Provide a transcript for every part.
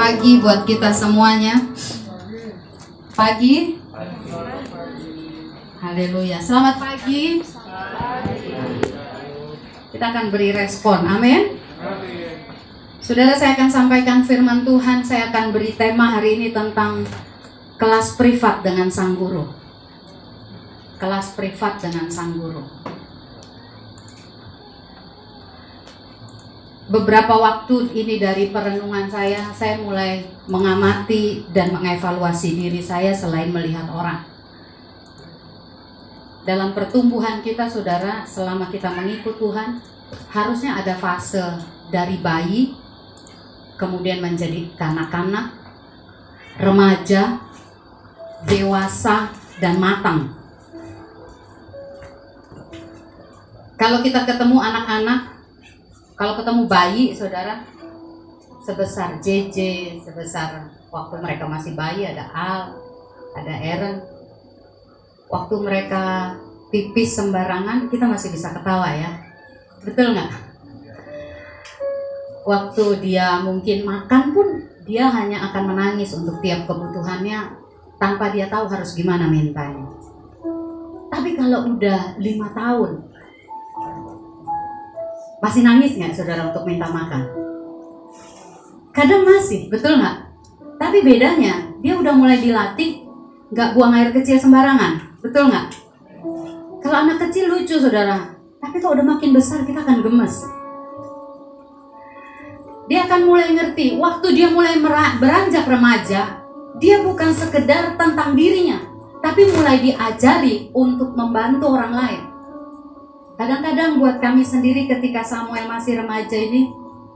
pagi buat kita semuanya. Pagi. Haleluya. Selamat pagi. Kita akan beri respon. Amin. Saudara, saya akan sampaikan firman Tuhan. Saya akan beri tema hari ini tentang kelas privat dengan sang guru. Kelas privat dengan sang guru. Beberapa waktu ini dari perenungan saya, saya mulai mengamati dan mengevaluasi diri saya selain melihat orang. Dalam pertumbuhan kita, saudara, selama kita mengikut Tuhan, harusnya ada fase dari bayi, kemudian menjadi kanak-kanak, remaja, dewasa, dan matang. Kalau kita ketemu anak-anak, kalau ketemu bayi, saudara, sebesar JJ, sebesar waktu mereka masih bayi ada Al, ada Aaron. Waktu mereka pipis sembarangan, kita masih bisa ketawa ya. Betul nggak? Waktu dia mungkin makan pun, dia hanya akan menangis untuk tiap kebutuhannya tanpa dia tahu harus gimana mintanya. Tapi kalau udah lima tahun, masih nangis nggak saudara untuk minta makan? Kadang masih, betul nggak? Tapi bedanya, dia udah mulai dilatih nggak buang air kecil sembarangan, betul nggak? Kalau anak kecil lucu saudara, tapi kalau udah makin besar kita akan gemes. Dia akan mulai ngerti, waktu dia mulai beranjak remaja, dia bukan sekedar tentang dirinya, tapi mulai diajari untuk membantu orang lain. Kadang-kadang buat kami sendiri ketika Samuel masih remaja ini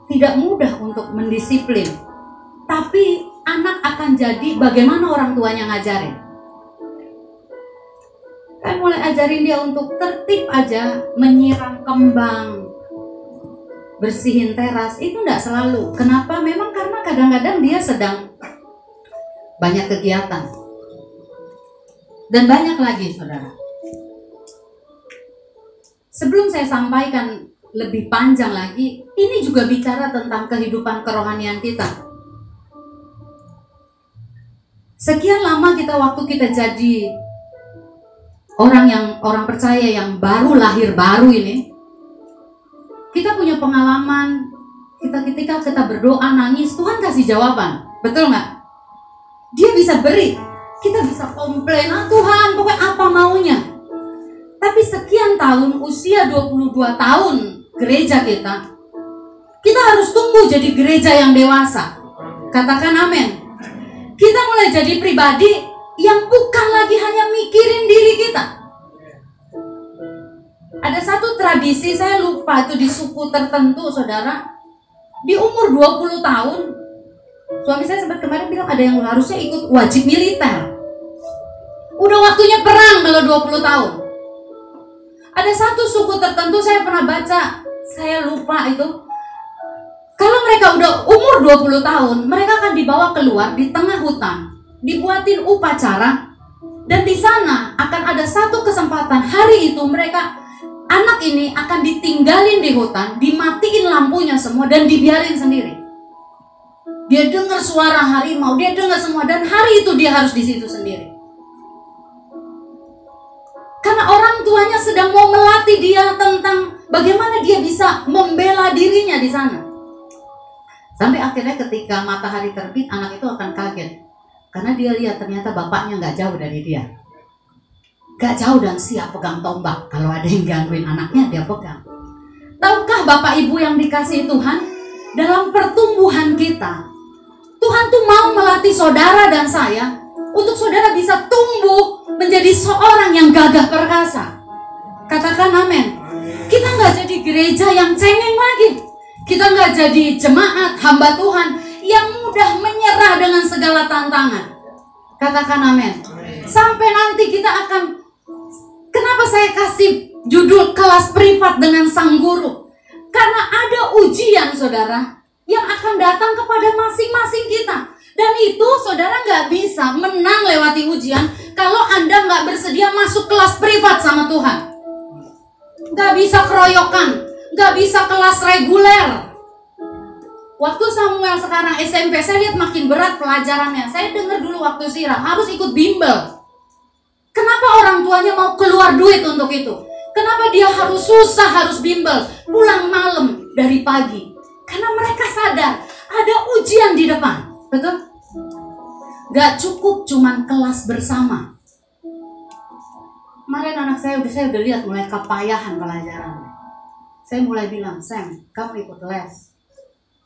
tidak mudah untuk mendisiplin. Tapi anak akan jadi bagaimana orang tuanya ngajarin. Kan mulai ajarin dia untuk tertib aja menyiram kembang, bersihin teras itu enggak selalu. Kenapa? Memang karena kadang-kadang dia sedang banyak kegiatan. Dan banyak lagi, saudara. Sebelum saya sampaikan lebih panjang lagi, ini juga bicara tentang kehidupan kerohanian kita. Sekian lama kita waktu kita jadi orang yang orang percaya yang baru lahir baru ini, kita punya pengalaman kita ketika kita berdoa nangis Tuhan kasih jawaban, betul nggak? Dia bisa beri, kita bisa komplain, ah Tuhan pokoknya apa maunya, tapi sekian tahun, usia 22 tahun gereja kita, kita harus tumbuh jadi gereja yang dewasa. Katakan amin. Kita mulai jadi pribadi yang bukan lagi hanya mikirin diri kita. Ada satu tradisi, saya lupa itu di suku tertentu, saudara. Di umur 20 tahun, suami saya sempat kemarin bilang ada yang harusnya ikut wajib militer. Udah waktunya perang kalau 20 tahun. Ada satu suku tertentu saya pernah baca, saya lupa itu. Kalau mereka udah umur 20 tahun, mereka akan dibawa keluar di tengah hutan, dibuatin upacara, dan di sana akan ada satu kesempatan hari itu mereka anak ini akan ditinggalin di hutan, dimatiin lampunya semua dan dibiarin sendiri. Dia dengar suara harimau, dia dengar semua dan hari itu dia harus di situ sendiri. Karena orang tuanya sedang mau melatih dia tentang bagaimana dia bisa membela dirinya di sana. Sampai akhirnya ketika matahari terbit, anak itu akan kaget. Karena dia lihat ternyata bapaknya nggak jauh dari dia. Gak jauh dan siap pegang tombak. Kalau ada yang gangguin anaknya, dia pegang. Tahukah Bapak Ibu yang dikasih Tuhan? Dalam pertumbuhan kita, Tuhan tuh mau melatih saudara dan saya untuk saudara bisa tumbuh menjadi seorang yang gagah perkasa. Katakan amin. Kita nggak jadi gereja yang cengeng lagi. Kita nggak jadi jemaat hamba Tuhan yang mudah menyerah dengan segala tantangan. Katakan amin. Sampai nanti kita akan Kenapa saya kasih judul kelas privat dengan sang guru? Karena ada ujian saudara yang akan datang kepada masing-masing kita. Dan itu saudara nggak bisa menang lewati ujian kalau Anda nggak bersedia masuk kelas privat sama Tuhan. Nggak bisa keroyokan, nggak bisa kelas reguler. Waktu Samuel sekarang SMP, saya lihat makin berat pelajarannya. Saya dengar dulu waktu sirah, harus ikut bimbel. Kenapa orang tuanya mau keluar duit untuk itu? Kenapa dia harus susah, harus bimbel, pulang malam dari pagi? Karena mereka sadar ada ujian di depan. Betul? Gak cukup cuman kelas bersama. Kemarin anak saya udah saya udah lihat mulai kepayahan pelajaran. Saya mulai bilang, Sam, kamu ikut les.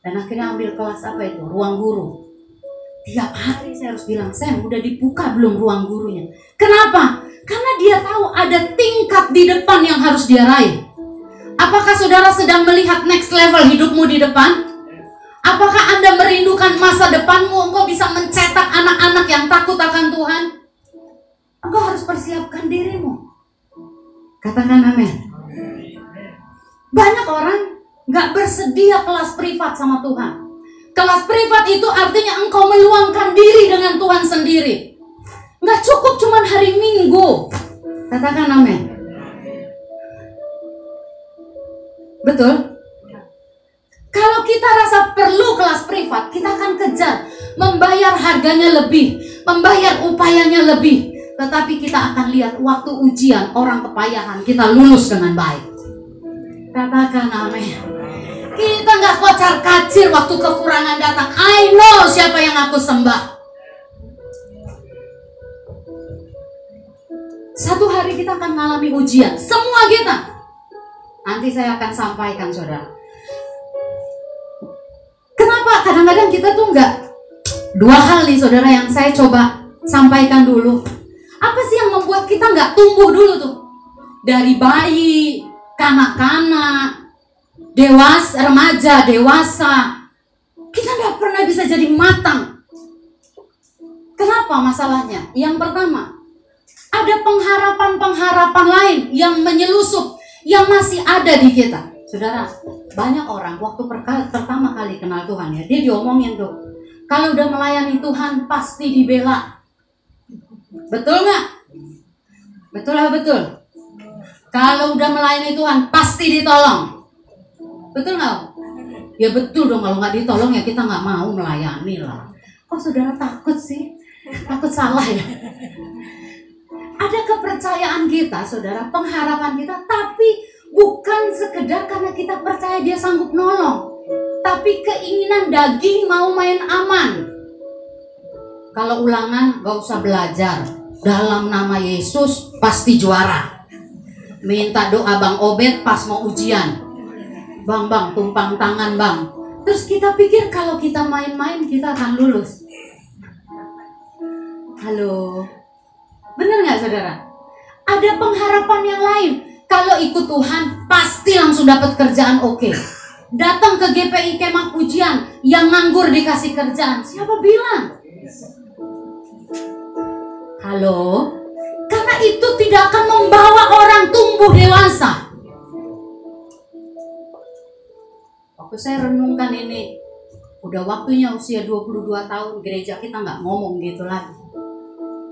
Dan akhirnya ambil kelas apa itu? Ruang guru. Tiap hari saya harus bilang Sam udah dibuka belum ruang gurunya? Kenapa? Karena dia tahu ada tingkat di depan yang harus dia raih. Apakah saudara sedang melihat next level hidupmu di depan Apakah Anda merindukan masa depanmu? Engkau bisa mencetak anak-anak yang takut akan Tuhan? Engkau harus persiapkan dirimu. Katakan amin. Banyak orang nggak bersedia kelas privat sama Tuhan. Kelas privat itu artinya engkau meluangkan diri dengan Tuhan sendiri. Nggak cukup cuman hari Minggu. Katakan amin. Betul? Kalau kita rasa perlu kelas privat, kita akan kejar membayar harganya lebih, membayar upayanya lebih. Tetapi kita akan lihat waktu ujian orang kepayahan kita lulus dengan baik. Katakan amin. Kita nggak kocar kacir waktu kekurangan datang. I know siapa yang aku sembah. Satu hari kita akan mengalami ujian. Semua kita. Nanti saya akan sampaikan saudara. Kenapa kadang-kadang kita tuh nggak dua hal nih saudara yang saya coba sampaikan dulu. Apa sih yang membuat kita nggak tumbuh dulu tuh? Dari bayi, kanak-kanak, dewasa, remaja, dewasa. Kita nggak pernah bisa jadi matang. Kenapa masalahnya? Yang pertama, ada pengharapan-pengharapan lain yang menyelusup, yang masih ada di kita. Saudara, banyak orang waktu pertama kali kenal Tuhan ya, dia diomongin tuh, kalau udah melayani Tuhan pasti dibela. Betul nggak? Betul lah betul. Kalau udah melayani Tuhan pasti ditolong. Betul nggak? Ya betul dong kalau nggak ditolong ya kita nggak mau melayani lah. Kok saudara takut sih? Takut salah ya? Ada kepercayaan kita, saudara, pengharapan kita, tapi bukan sekedar karena kita percaya dia sanggup nolong, tapi keinginan daging mau main aman. Kalau ulangan gak usah belajar, dalam nama Yesus pasti juara. Minta doa Bang Obed pas mau ujian, Bang, bang, tumpang tangan bang. Terus kita pikir kalau kita main-main kita akan lulus. Halo. Bener nggak saudara? Ada pengharapan yang lain. Kalau ikut Tuhan pasti langsung dapat kerjaan oke. Okay. Datang ke GPI kemah pujian yang nganggur dikasih kerjaan. Siapa bilang? Halo? Karena itu tidak akan membawa orang tumbuh dewasa. waktu saya renungkan ini udah waktunya usia 22 tahun gereja kita nggak ngomong gitu lagi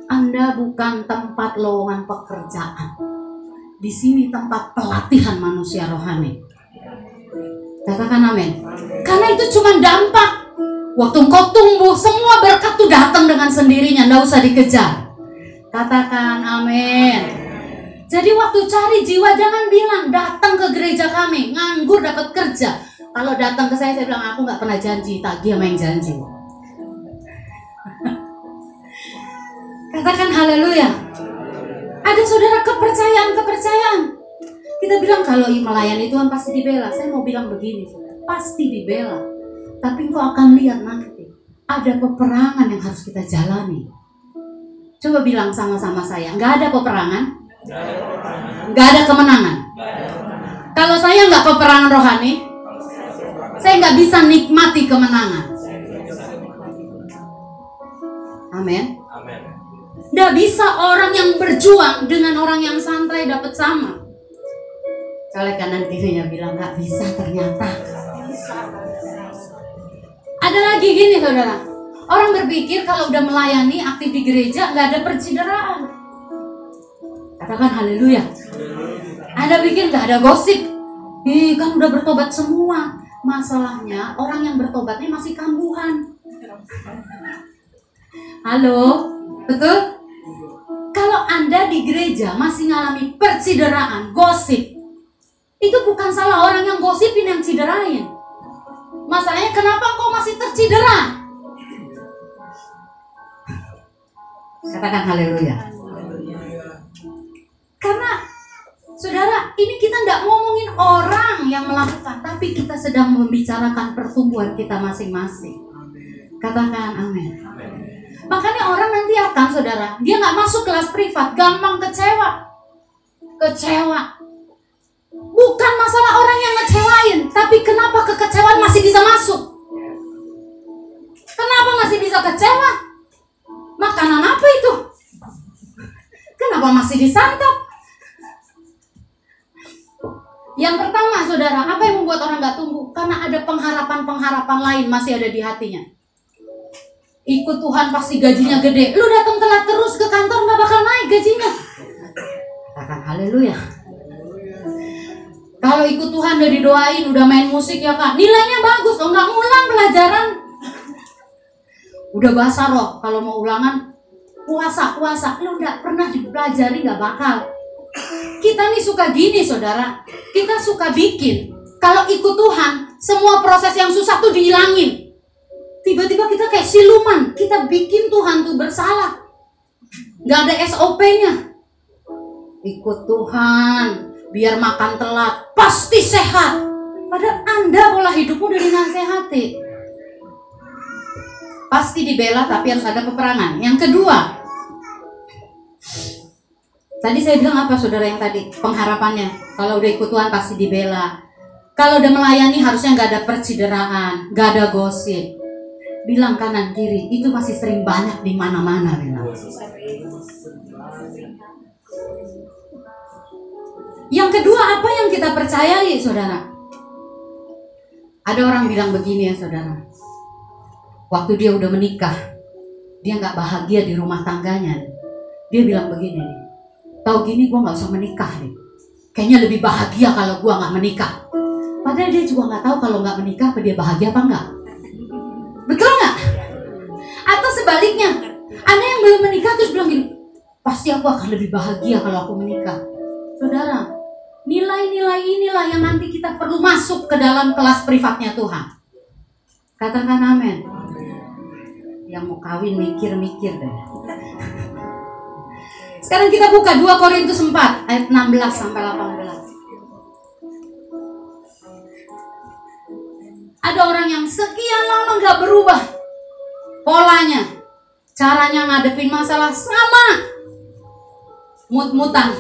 Anda bukan tempat lowongan pekerjaan di sini tempat pelatihan manusia rohani. Katakan amin. Karena itu cuma dampak. Waktu engkau tumbuh semua berkat tuh datang dengan sendirinya nggak usah dikejar. Katakan amin. Jadi waktu cari jiwa jangan bilang datang ke gereja kami nganggur dapat kerja. Kalau datang ke saya, saya bilang aku nggak pernah janji, tagih sama yang janji. Katakan haleluya. Ada saudara kepercayaan-kepercayaan. Kita bilang kalau melayani Tuhan pasti dibela. Saya mau bilang begini, saudara. pasti dibela. Tapi engkau akan lihat nanti ada peperangan yang harus kita jalani. Coba bilang sama-sama saya, nggak ada peperangan, nggak ada kemenangan. Kalau saya nggak peperangan rohani, saya nggak bisa nikmati kemenangan. Amin. Nggak bisa orang yang berjuang dengan orang yang santai dapat sama. Kalau kanan kirinya bilang nggak bisa ternyata. Ada lagi gini saudara. Orang berpikir kalau udah melayani aktif di gereja nggak ada percideraan. Katakan haleluya. Ada pikir nggak ada gosip. Ih kan udah bertobat semua Masalahnya orang yang bertobatnya masih kambuhan. Halo, betul? Kalau Anda di gereja masih ngalami percideraan, gosip, itu bukan salah orang yang gosipin yang ciderain. Masalahnya kenapa kau masih tercidera? Katakan haleluya. Karena saudara, ini kita tidak ngomongin orang yang melakukan, tapi kita sedang membicarakan pertumbuhan kita masing-masing. Katakan amin. Makanya orang nanti akan saudara, dia nggak masuk kelas privat, gampang kecewa. Kecewa. Bukan masalah orang yang ngecewain, tapi kenapa kekecewaan masih bisa masuk? Kenapa masih bisa kecewa? Makanan apa itu? Kenapa masih disantap? Yang pertama, saudara, apa yang membuat orang gak tumbuh? Karena ada pengharapan-pengharapan lain masih ada di hatinya. Ikut Tuhan pasti gajinya gede. Lu datang telat terus ke kantor gak bakal naik gajinya. Katakan haleluya. Kalau ikut Tuhan udah didoain, udah main musik ya kak, nilainya bagus, oh nggak ngulang pelajaran. Udah bahasa roh, kalau mau ulangan puasa puasa, lu udah pernah dipelajari nggak bakal. Kita nih suka gini saudara, kita suka bikin. Kalau ikut Tuhan, semua proses yang susah tuh dihilangin. Tiba-tiba kita kayak siluman, kita bikin Tuhan tuh bersalah. Gak ada SOP-nya. Ikut Tuhan, biar makan telat, pasti sehat. Padahal Anda pola hidupmu udah dinasehati. Pasti dibela tapi harus ada peperangan. Yang kedua, tadi saya bilang apa saudara yang tadi pengharapannya kalau udah ikut Tuhan pasti dibela. Kalau udah melayani harusnya nggak ada percideraan, nggak ada gosip. Bilang kanan kiri itu masih sering banyak di mana-mana bilang. Yang kedua apa yang kita percayai saudara? Ada orang bilang begini ya saudara. Waktu dia udah menikah, dia nggak bahagia di rumah tangganya. Dia bilang begini tahu gini gue nggak usah menikah nih. Kayaknya lebih bahagia kalau gue nggak menikah. Padahal dia juga nggak tahu kalau nggak menikah apa dia bahagia apa enggak. Betul nggak? Atau sebaliknya, ada yang belum menikah terus bilang gini, pasti aku akan lebih bahagia kalau aku menikah. Saudara, Nilai-nilai inilah yang nanti kita perlu masuk ke dalam kelas privatnya Tuhan. Katakan amin. Yang mau kawin mikir-mikir deh. Sekarang kita buka 2 Korintus 4 ayat 16 sampai 18. Ada orang yang sekian lama nggak berubah polanya, caranya ngadepin masalah sama, mut-mutan,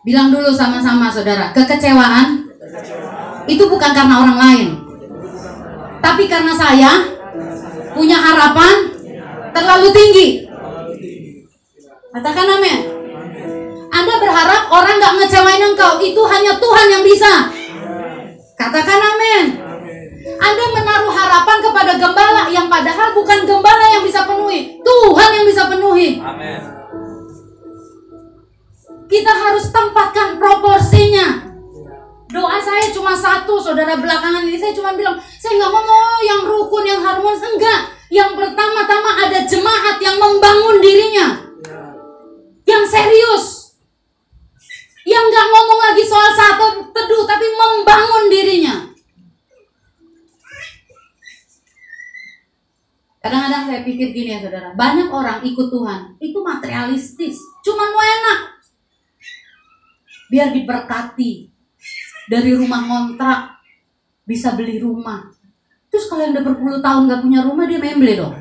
Bilang dulu sama-sama saudara, kekecewaan, itu bukan karena orang lain. Tapi karena saya punya harapan terlalu tinggi. Katakan amin. Anda berharap orang gak ngecewain engkau, itu hanya Tuhan yang bisa. Katakan amin. Anda menaruh harapan kepada gembala yang padahal bukan gembala yang bisa penuhi, Tuhan yang bisa penuhi. Amin. Kita harus tempatkan proporsinya. Doa saya cuma satu, saudara belakangan ini saya cuma bilang, saya nggak ngomong yang rukun, yang harmonis, enggak. Yang pertama-tama ada jemaat yang membangun dirinya, yang serius, yang nggak ngomong lagi soal satu teduh, tapi membangun dirinya. Kadang-kadang saya pikir gini ya saudara, banyak orang ikut Tuhan itu materialistis, cuma mau enak, biar diberkati. Dari rumah kontrak bisa beli rumah. Terus kalau yang udah berpuluh tahun gak punya rumah dia memble dong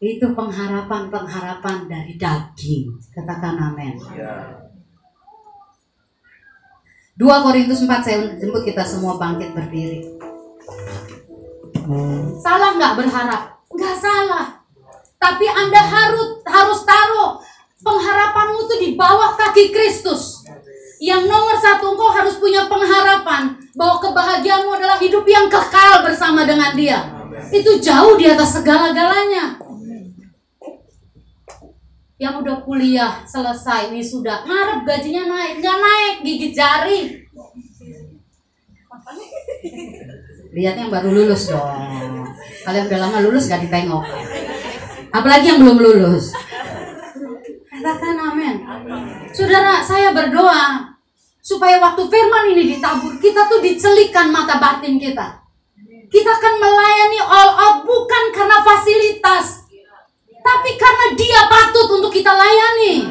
itu pengharapan-pengharapan dari daging. Katakan amin. 2 Korintus 4 saya jemput kita semua bangkit berdiri. Salah nggak berharap? Nggak salah. Tapi anda harus harus taruh pengharapanmu tuh di bawah kaki Kristus. Yang nomor satu engkau harus punya pengharapan bahwa kebahagiaanmu adalah hidup yang kekal bersama dengan dia. Itu jauh di atas segala-galanya. Yang udah kuliah selesai wisuda ngarep gajinya naik. Nggak naik gigit jari. Lihat yang baru lulus dong. Kalian udah lama lulus gak ditengok. Apalagi yang belum lulus. Katakan amin. Saudara saya berdoa supaya waktu firman ini ditabur kita tuh dicelikan mata batin kita. Kita akan melayani all out bukan karena fasilitas tapi karena dia patut untuk kita layani.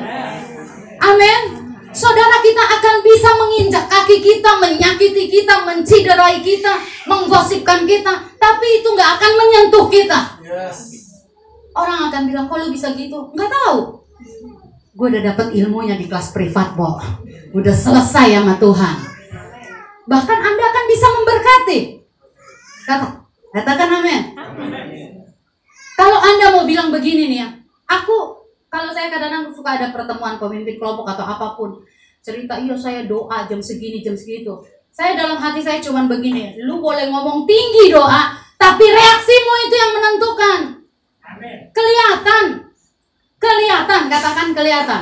Amin. Saudara kita akan bisa menginjak kaki kita, menyakiti kita, menciderai kita, menggosipkan kita, tapi itu nggak akan menyentuh kita. Orang akan bilang, kok lu bisa gitu? Nggak tahu. Gue udah dapet ilmunya di kelas privat, Bo. Udah selesai sama Tuhan. Bahkan Anda akan bisa memberkati. Kata, katakan amin. Kalau Anda mau bilang begini nih ya, aku kalau saya kadang-kadang suka ada pertemuan pemimpin kelompok atau apa pun, cerita iya saya doa jam segini jam segitu. Saya dalam hati saya cuman begini, lu boleh ngomong tinggi doa, tapi reaksimu itu yang menentukan. Kelihatan. Kelihatan, katakan kelihatan.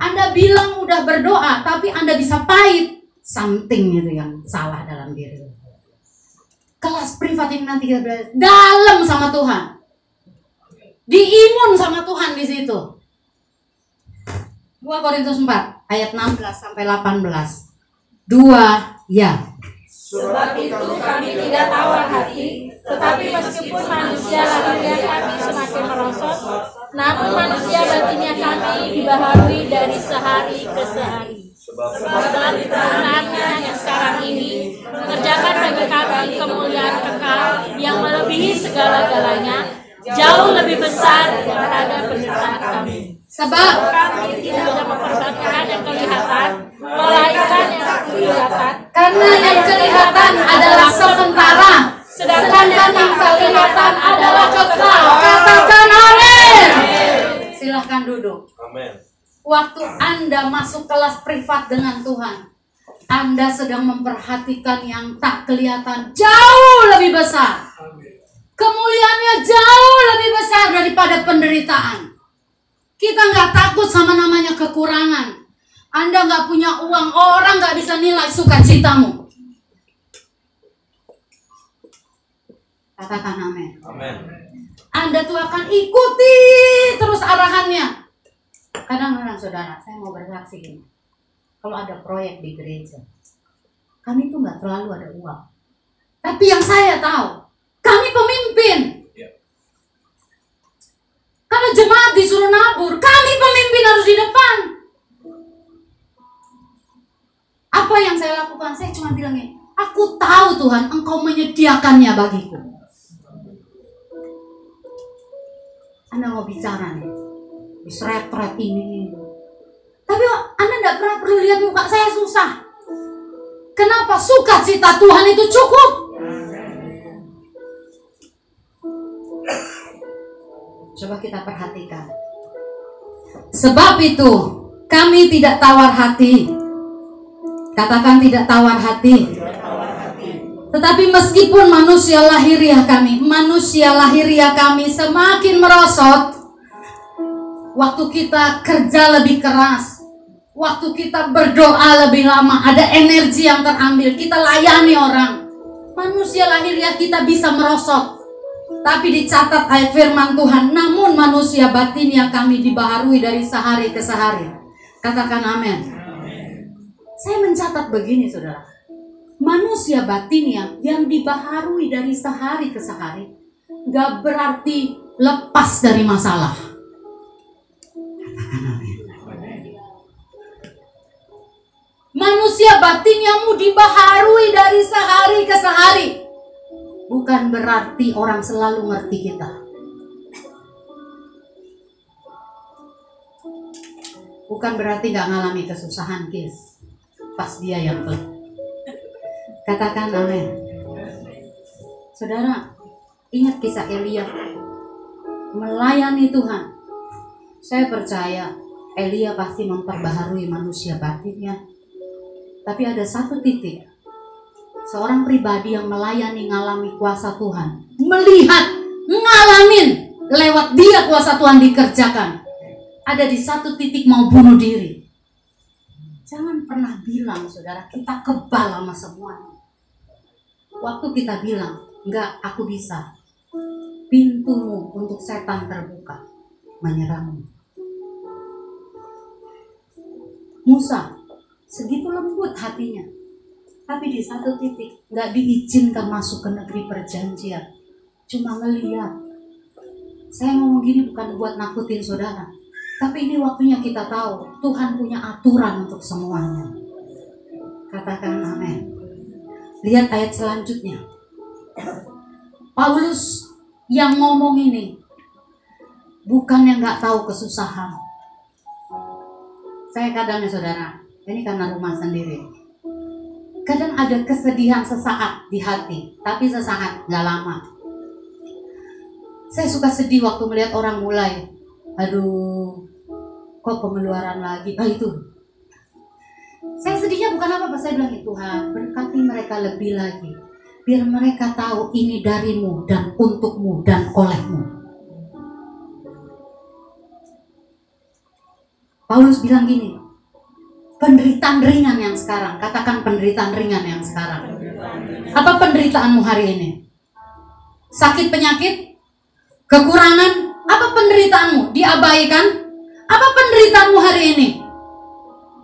Anda bilang udah berdoa, tapi Anda bisa pahit. Something itu yang salah dalam diri. Kelas privat ini nanti kita belajar dalam sama Tuhan diimun sama Tuhan di situ. 2 Korintus 4 ayat 16 sampai 18. Dua ya. Sebab itu kami tidak tawar hati, tetapi meskipun manusia lahirnya kami semakin merosot, namun manusia batinnya kami dibaharui dari sehari ke sehari. Sebab penggunaannya yang sekarang ini mengerjakan bagi kami kemuliaan kekal yang melebihi segala-galanya, jauh lebih besar daripada penderitaan kami. Sebab kami tidak memperhatikan yang kelihatan, melainkan yang kelihatan. Karena yang kelihatan adalah sementara, sedangkan yang tak kelihatan adalah kekal. Katakan amin. Silahkan duduk. Amin. Waktu Anda masuk kelas privat dengan Tuhan, Anda sedang memperhatikan yang tak kelihatan jauh lebih besar. Kemuliaannya jauh lebih besar daripada penderitaan. Kita nggak takut sama namanya kekurangan. Anda nggak punya uang, orang nggak bisa nilai sukacitamu. Katakan amin. Amin. Anda tuh akan ikuti terus arahannya. Kadang-kadang saudara, saya mau bersaksi gini. Kalau ada proyek di gereja, kami tuh nggak terlalu ada uang. Tapi yang saya tahu, kami pemimpin. Ya. Kalau jemaat disuruh nabur, kami pemimpin harus di depan. Apa yang saya lakukan? Saya cuma bilangnya, aku tahu Tuhan, Engkau menyediakannya bagiku. Anda mau bicara nih, diseret-ret ini. Tapi Anda tidak pernah perlu lihat muka saya susah. Kenapa? Sukacita Tuhan itu cukup. Coba kita perhatikan. Sebab itu, kami tidak tawar hati. Katakan tidak tawar hati. Tetapi meskipun manusia lahiriah kami, manusia lahiriah kami semakin merosot, waktu kita kerja lebih keras, waktu kita berdoa lebih lama, ada energi yang terambil, kita layani orang. Manusia lahiriah kita bisa merosot. Tapi dicatat ayat firman Tuhan, namun manusia batin yang kami dibaharui dari sehari ke sehari. Katakan amin. Saya mencatat begini saudara. Manusia batinnya yang dibaharui dari sehari ke sehari gak berarti lepas dari masalah. Manusia batinnya mu dibaharui dari sehari ke sehari bukan berarti orang selalu ngerti kita. Bukan berarti nggak ngalami kesusahan, kis. Pas dia yang pelit. Katakan amin. Saudara, ingat kisah Elia melayani Tuhan. Saya percaya Elia pasti memperbaharui manusia batinnya. Tapi ada satu titik seorang pribadi yang melayani ngalami kuasa Tuhan melihat ngalamin lewat dia kuasa Tuhan dikerjakan ada di satu titik mau bunuh diri. Jangan pernah bilang, saudara, kita kebal sama semuanya. Waktu kita bilang, enggak, aku bisa. Pintumu untuk setan terbuka, menyerangmu. Musa, segitu lembut hatinya. Tapi di satu titik, nggak diizinkan masuk ke negeri perjanjian. Cuma ngeliat. Saya ngomong gini bukan buat nakutin saudara. Tapi ini waktunya kita tahu, Tuhan punya aturan untuk semuanya. Katakan amin. Lihat ayat selanjutnya. Paulus yang ngomong ini bukan yang nggak tahu kesusahan. Saya kadang ya saudara, ini karena rumah sendiri. Kadang ada kesedihan sesaat di hati, tapi sesaat nggak lama. Saya suka sedih waktu melihat orang mulai, aduh, kok pengeluaran lagi? Ah itu, saya sedihnya bukan apa-apa, saya bilang Tuhan berkati mereka lebih lagi. Biar mereka tahu ini darimu dan untukmu dan olehmu. Paulus bilang gini, penderitaan ringan yang sekarang, katakan penderitaan ringan yang sekarang. Apa penderitaanmu hari ini? Sakit penyakit? Kekurangan? Apa penderitaanmu? Diabaikan? Apa penderitaanmu hari ini?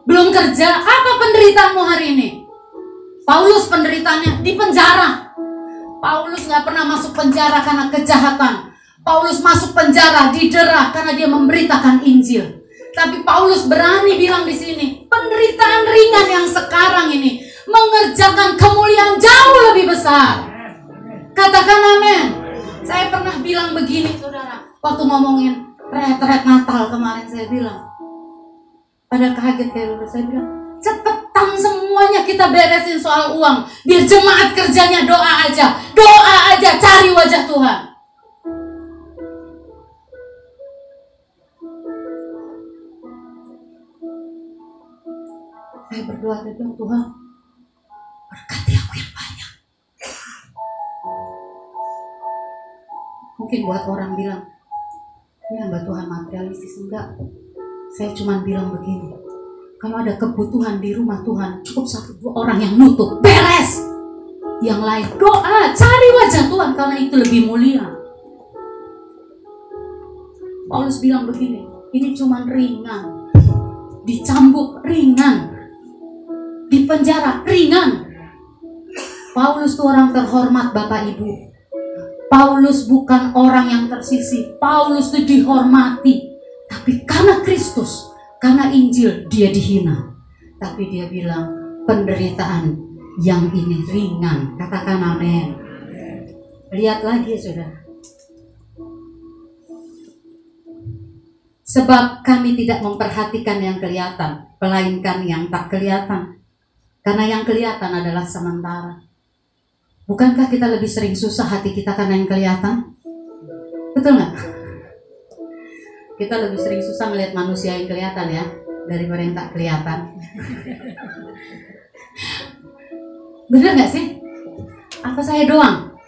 belum kerja, apa penderitaanmu hari ini? Paulus penderitaannya di penjara. Paulus nggak pernah masuk penjara karena kejahatan. Paulus masuk penjara didera karena dia memberitakan Injil. Tapi Paulus berani bilang di sini, penderitaan ringan yang sekarang ini mengerjakan kemuliaan jauh lebih besar. Katakan amin. Saya pernah bilang begini, saudara, waktu ngomongin retret Natal kemarin saya bilang, pada kaget kayak dulu saya bilang, cepetan semuanya kita beresin soal uang. Biar jemaat kerjanya doa aja. Doa aja, cari wajah berdoa, saya bilang, Tuhan, berkati aku yang banyak. Mungkin buat orang bilang, ini hamba Tuhan materialistis. Enggak. Saya cuma bilang begini kalau ada kebutuhan di rumah Tuhan cukup satu dua orang yang nutup beres. Yang lain doa cari wajah Tuhan karena itu lebih mulia. Paulus bilang begini ini cuma ringan dicambuk ringan di penjara ringan Paulus itu orang terhormat Bapak Ibu Paulus bukan orang yang tersisi Paulus itu dihormati tapi karena Kristus, karena Injil dia dihina. Tapi dia bilang penderitaan yang ini ringan. Katakan amin. Lihat lagi saudara. Sebab kami tidak memperhatikan yang kelihatan, melainkan yang tak kelihatan. Karena yang kelihatan adalah sementara. Bukankah kita lebih sering susah hati kita karena yang kelihatan? Betul nggak? kita lebih sering susah melihat manusia yang kelihatan ya daripada yang tak kelihatan. Bener nggak sih? Apa saya doang?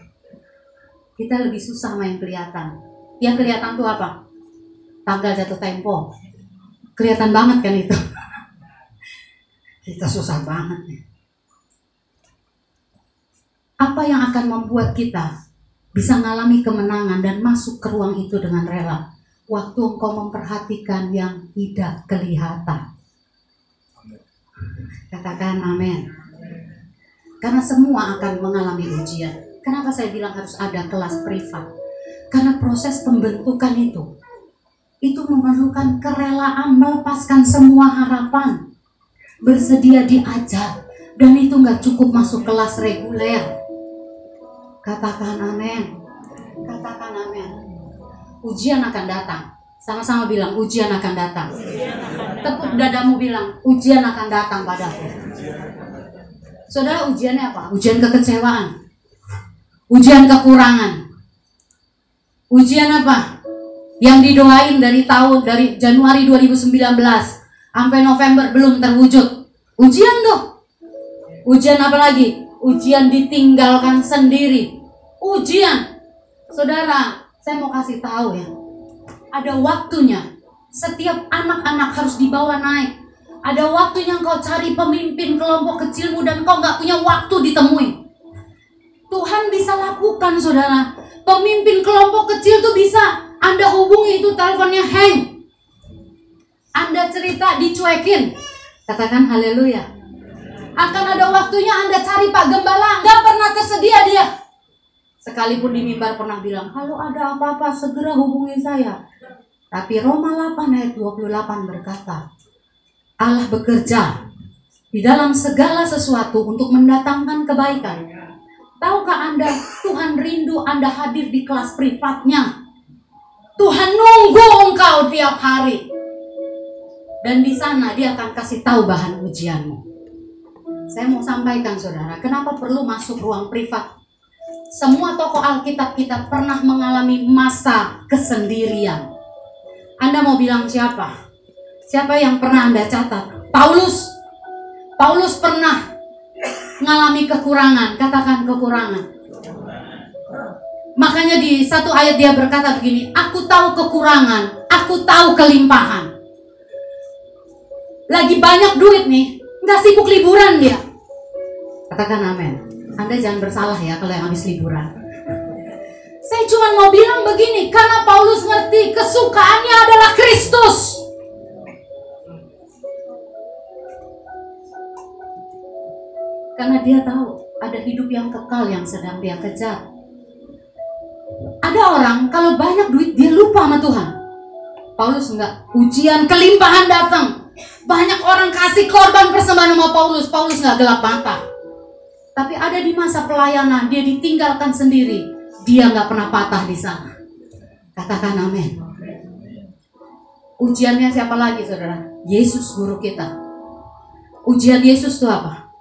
Kita lebih susah main kelihatan. Yang kelihatan tuh apa? Tanggal jatuh tempo. Kelihatan banget kan itu. Kita susah banget nih. Apa yang akan membuat kita bisa mengalami kemenangan dan masuk ke ruang itu dengan rela? waktu engkau memperhatikan yang tidak kelihatan. Katakan amin. Karena semua akan mengalami ujian. Kenapa saya bilang harus ada kelas privat? Karena proses pembentukan itu itu memerlukan kerelaan melepaskan semua harapan. Bersedia diajar dan itu nggak cukup masuk kelas reguler. Katakan amin. Katakan amin ujian akan datang. Sama-sama bilang ujian akan datang. Tepuk dadamu bilang ujian akan datang padaku. Saudara ujiannya apa? Ujian kekecewaan. Ujian kekurangan. Ujian apa? Yang didoain dari tahun dari Januari 2019 sampai November belum terwujud. Ujian tuh. Ujian apa lagi? Ujian ditinggalkan sendiri. Ujian. Saudara, saya mau kasih tahu ya. Ada waktunya Setiap anak-anak harus dibawa naik. Ada waktunya kau cari pemimpin kelompok kecilmu dan kau nggak punya waktu ditemui. Tuhan bisa lakukan saudara. Pemimpin kelompok kecil tuh bisa. Anda hubungi itu teleponnya hang. Anda cerita dicuekin. Katakan haleluya. Akan ada waktunya Anda cari Pak Gembala. Nggak pernah tersedia dia. Sekalipun di mimbar pernah bilang, kalau ada apa-apa segera hubungi saya. Tapi Roma 8 ayat 28 berkata, Allah bekerja di dalam segala sesuatu untuk mendatangkan kebaikan. Tahukah Anda, Tuhan rindu Anda hadir di kelas privatnya. Tuhan nunggu engkau tiap hari. Dan di sana dia akan kasih tahu bahan ujianmu. Saya mau sampaikan saudara, kenapa perlu masuk ruang privat? Semua tokoh Alkitab kita pernah mengalami masa kesendirian anda mau bilang siapa? Siapa yang pernah Anda catat? Paulus. Paulus pernah mengalami kekurangan, katakan kekurangan. Makanya di satu ayat dia berkata begini, aku tahu kekurangan, aku tahu kelimpahan. Lagi banyak duit nih, nggak sibuk liburan dia. Katakan amin. Anda jangan bersalah ya kalau yang habis liburan. Saya cuma mau bilang begini, karena Paulus ngerti kesukaannya adalah Kristus. Karena dia tahu ada hidup yang kekal yang sedang dia kejar. Ada orang kalau banyak duit dia lupa sama Tuhan. Paulus enggak. Ujian kelimpahan datang. Banyak orang kasih korban persembahan sama Paulus. Paulus enggak gelap mata. Tapi ada di masa pelayanan dia ditinggalkan sendiri dia nggak pernah patah di sana. Katakan amin. Ujiannya siapa lagi saudara? Yesus guru kita. Ujian Yesus itu apa?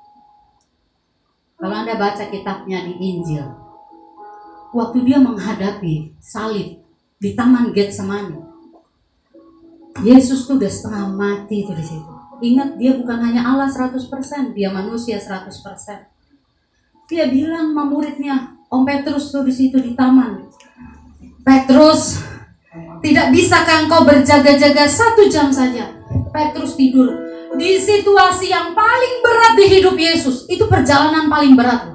Kalau Anda baca kitabnya di Injil, waktu dia menghadapi salib di Taman Getsemani, Yesus tuh udah setengah mati tuh di situ. Ingat dia bukan hanya Allah 100%, dia manusia 100%. Dia bilang sama muridnya, Om Petrus tuh di situ di taman. Petrus, tidak bisakah engkau berjaga-jaga satu jam saja? Petrus tidur di situasi yang paling berat di hidup Yesus. Itu perjalanan paling berat.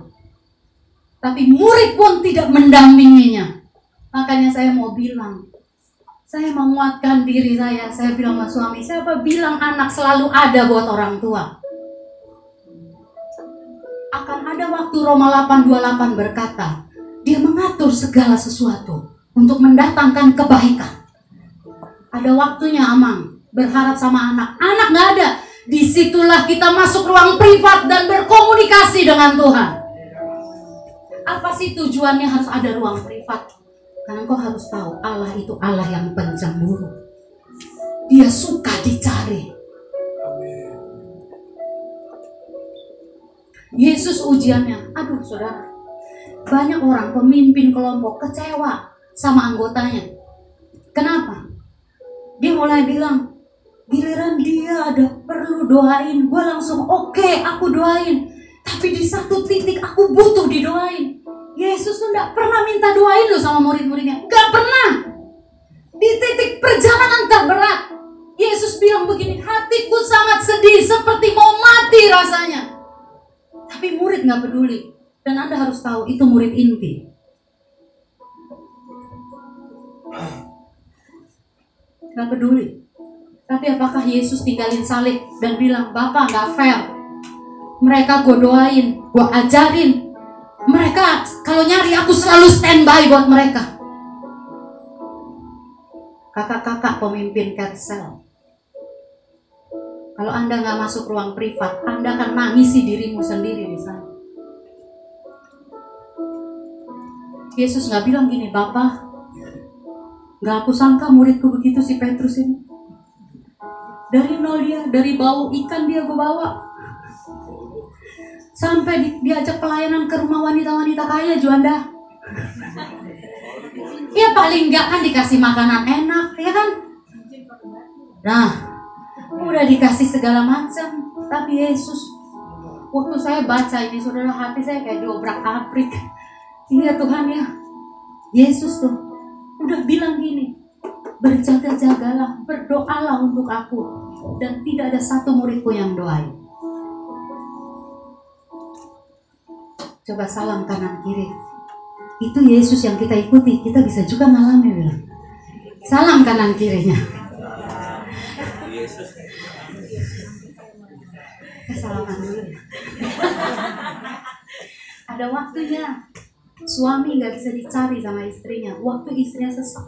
Tapi murid pun tidak mendampinginya. Makanya saya mau bilang, saya menguatkan diri saya. Saya bilang sama suami, siapa bilang anak selalu ada buat orang tua? akan ada waktu Roma 8:28 berkata, dia mengatur segala sesuatu untuk mendatangkan kebaikan. Ada waktunya Amang berharap sama anak. Anak nggak ada. Di situlah kita masuk ruang privat dan berkomunikasi dengan Tuhan. Apa sih tujuannya harus ada ruang privat? Karena kau harus tahu Allah itu Allah yang pencemburu. Dia suka dicari. Yesus ujiannya. Aduh saudara. Banyak orang pemimpin kelompok kecewa sama anggotanya. Kenapa? Dia mulai bilang, giliran dia ada perlu doain. Gue langsung oke okay, aku doain. Tapi di satu titik aku butuh didoain. Yesus tuh gak pernah minta doain loh sama murid-muridnya. Gak pernah. Di titik perjalanan terberat. Yesus bilang begini, hatiku sangat sedih seperti mau mati rasanya. Tapi murid nggak peduli. Dan Anda harus tahu itu murid inti. Nggak peduli. Tapi apakah Yesus tinggalin salib dan bilang, Bapak nggak fair. Mereka gue doain, gue ajarin. Mereka kalau nyari aku selalu standby buat mereka. Kakak-kakak pemimpin Ketsel, kalau Anda nggak masuk ruang privat, Anda akan nangisi dirimu sendiri di sana. Yesus nggak bilang gini, Bapak, nggak aku sangka muridku begitu si Petrus ini. Dari nol dia, dari bau ikan dia gue bawa. Sampai di, diajak pelayanan ke rumah wanita-wanita kaya, Juanda. Ya paling nggak kan dikasih makanan enak, ya kan? Nah, udah dikasih segala macam tapi Yesus waktu saya baca ini saudara hati saya kayak diobrak abrik iya Tuhan ya Yesus tuh udah bilang gini berjaga-jagalah, berdoalah untuk aku. Dan tidak ada satu muridku yang doain. Coba salam kanan kiri. Itu Yesus yang kita ikuti, kita bisa juga ngalami bilang. Salam kanan kirinya. Salaman dulu. Ada waktunya. Suami nggak bisa dicari sama istrinya. Waktu istrinya sesak.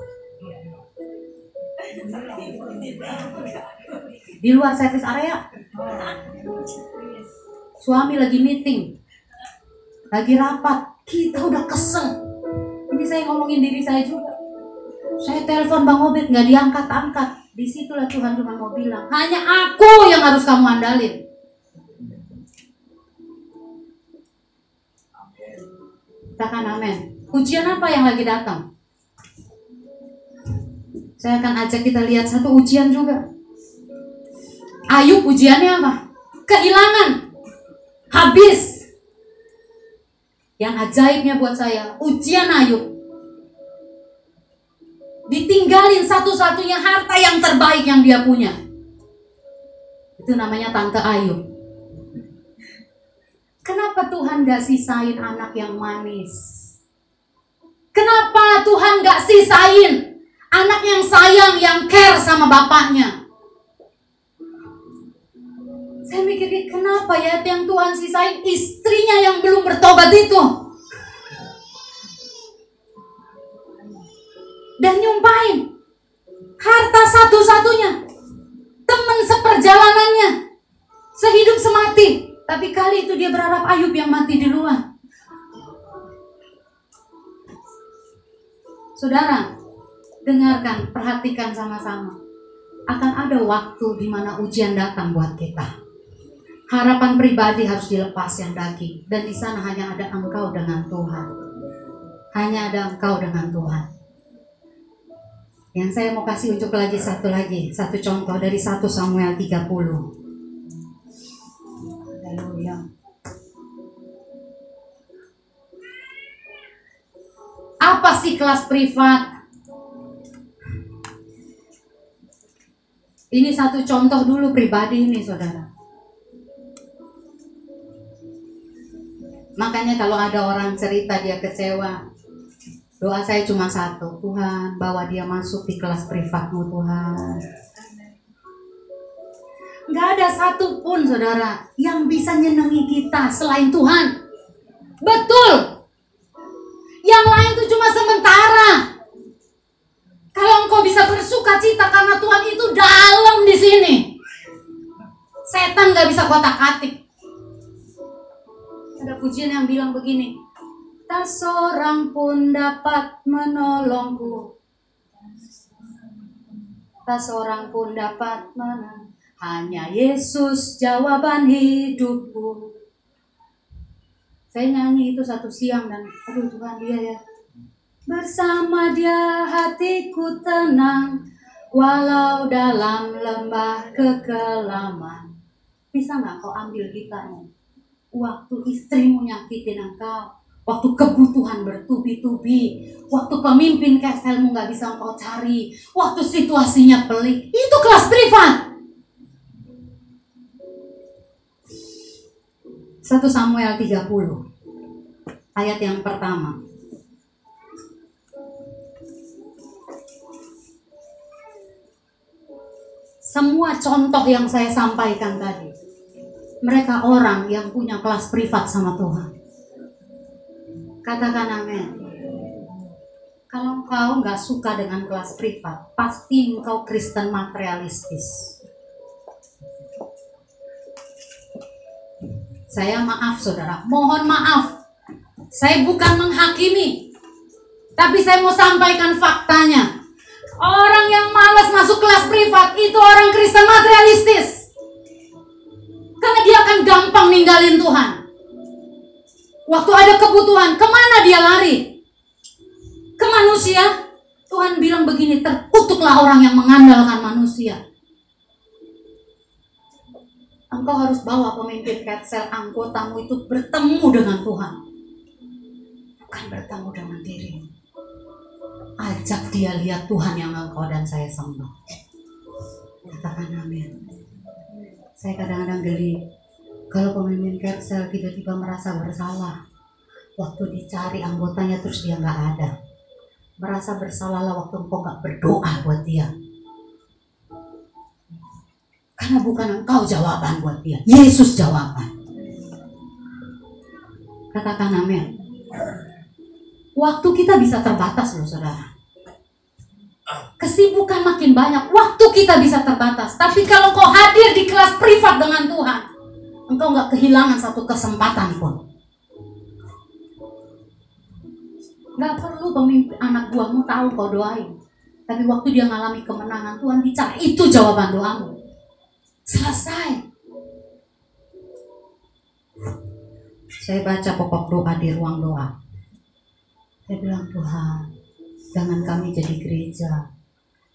Di luar service area. Suami lagi meeting. Lagi rapat. Kita udah kesel. Ini saya ngomongin diri saya juga. Saya telepon Bang Obed nggak diangkat-angkat. Di situlah Tuhan cuma mau bilang, hanya aku yang harus kamu andalin. Katakan amin. Ujian apa yang lagi datang? Saya akan ajak kita lihat satu ujian juga. Ayub ujiannya apa? Kehilangan. Habis. Yang ajaibnya buat saya, ujian Ayub. Ditinggalin satu-satunya harta yang terbaik yang dia punya. Itu namanya tante Ayub. Kenapa Tuhan gak sisain anak yang manis? Kenapa Tuhan gak sisain anak yang sayang, yang care sama bapaknya? Saya mikir, kenapa ya yang Tuhan sisain istrinya yang belum bertobat itu? Dan nyumpain harta satu-satunya, teman seperjalanannya, sehidup semati. Tapi kali itu dia berharap Ayub yang mati di luar. Saudara, dengarkan, perhatikan sama-sama. Akan ada waktu di mana ujian datang buat kita. Harapan pribadi harus dilepas yang daging. Dan di sana hanya ada engkau dengan Tuhan. Hanya ada engkau dengan Tuhan. Yang saya mau kasih unjuk lagi satu lagi. Satu contoh dari 1 Samuel 30. Haleluya. Apa sih kelas privat? Ini satu contoh dulu pribadi ini saudara. Makanya kalau ada orang cerita dia kecewa, doa saya cuma satu, Tuhan bawa dia masuk di kelas privatmu Tuhan. Gak ada satupun saudara yang bisa nyenengi kita selain Tuhan. Betul. Yang lain itu cuma sementara. Kalau engkau bisa bersuka cita karena Tuhan itu dalam di sini. Setan gak bisa kotak atik. Ada pujian yang bilang begini. Tak seorang pun dapat menolongku. Tak seorang pun dapat menolongku. Hanya Yesus jawaban hidupku. Saya nyanyi itu satu siang dan aduh Tuhan dia ya. Bersama dia hatiku tenang walau dalam lembah kekelaman. Bisa nggak kau ambil gitarmu? Waktu istrimu nyakitin engkau, waktu kebutuhan bertubi-tubi, waktu pemimpin keselmu nggak bisa engkau cari, waktu situasinya pelik, itu kelas privat. 1 Samuel 30 ayat yang pertama. Semua contoh yang saya sampaikan tadi, mereka orang yang punya kelas privat sama Tuhan. Katakan amin. Kalau engkau nggak suka dengan kelas privat, pasti engkau Kristen materialistis. Saya maaf saudara, mohon maaf. Saya bukan menghakimi. Tapi saya mau sampaikan faktanya. Orang yang malas masuk kelas privat itu orang Kristen materialistis. Karena dia akan gampang ninggalin Tuhan. Waktu ada kebutuhan, ke mana dia lari? Ke manusia. Tuhan bilang begini, terkutuklah orang yang mengandalkan manusia. Engkau harus bawa pemimpin Ketsel anggotamu itu bertemu dengan Tuhan. Bukan bertemu dengan dirimu. Ajak dia lihat Tuhan yang engkau dan saya sembah. Katakan amin. Saya kadang-kadang geli kalau pemimpin Kersel tiba-tiba merasa bersalah. Waktu dicari anggotanya terus dia nggak ada. Merasa bersalahlah waktu engkau nggak berdoa buat dia. Karena bukan engkau jawaban buat dia. Yesus jawaban. Katakan amin. Waktu kita bisa terbatas loh saudara. Kesibukan makin banyak, waktu kita bisa terbatas. Tapi kalau kau hadir di kelas privat dengan Tuhan, engkau nggak kehilangan satu kesempatan pun. Nggak perlu pemimpin anak buahmu tahu kau doain. Tapi waktu dia mengalami kemenangan, Tuhan bicara, itu jawaban doamu. Selesai. Saya baca pokok doa di ruang doa. Saya bilang, Tuhan, jangan kami jadi gereja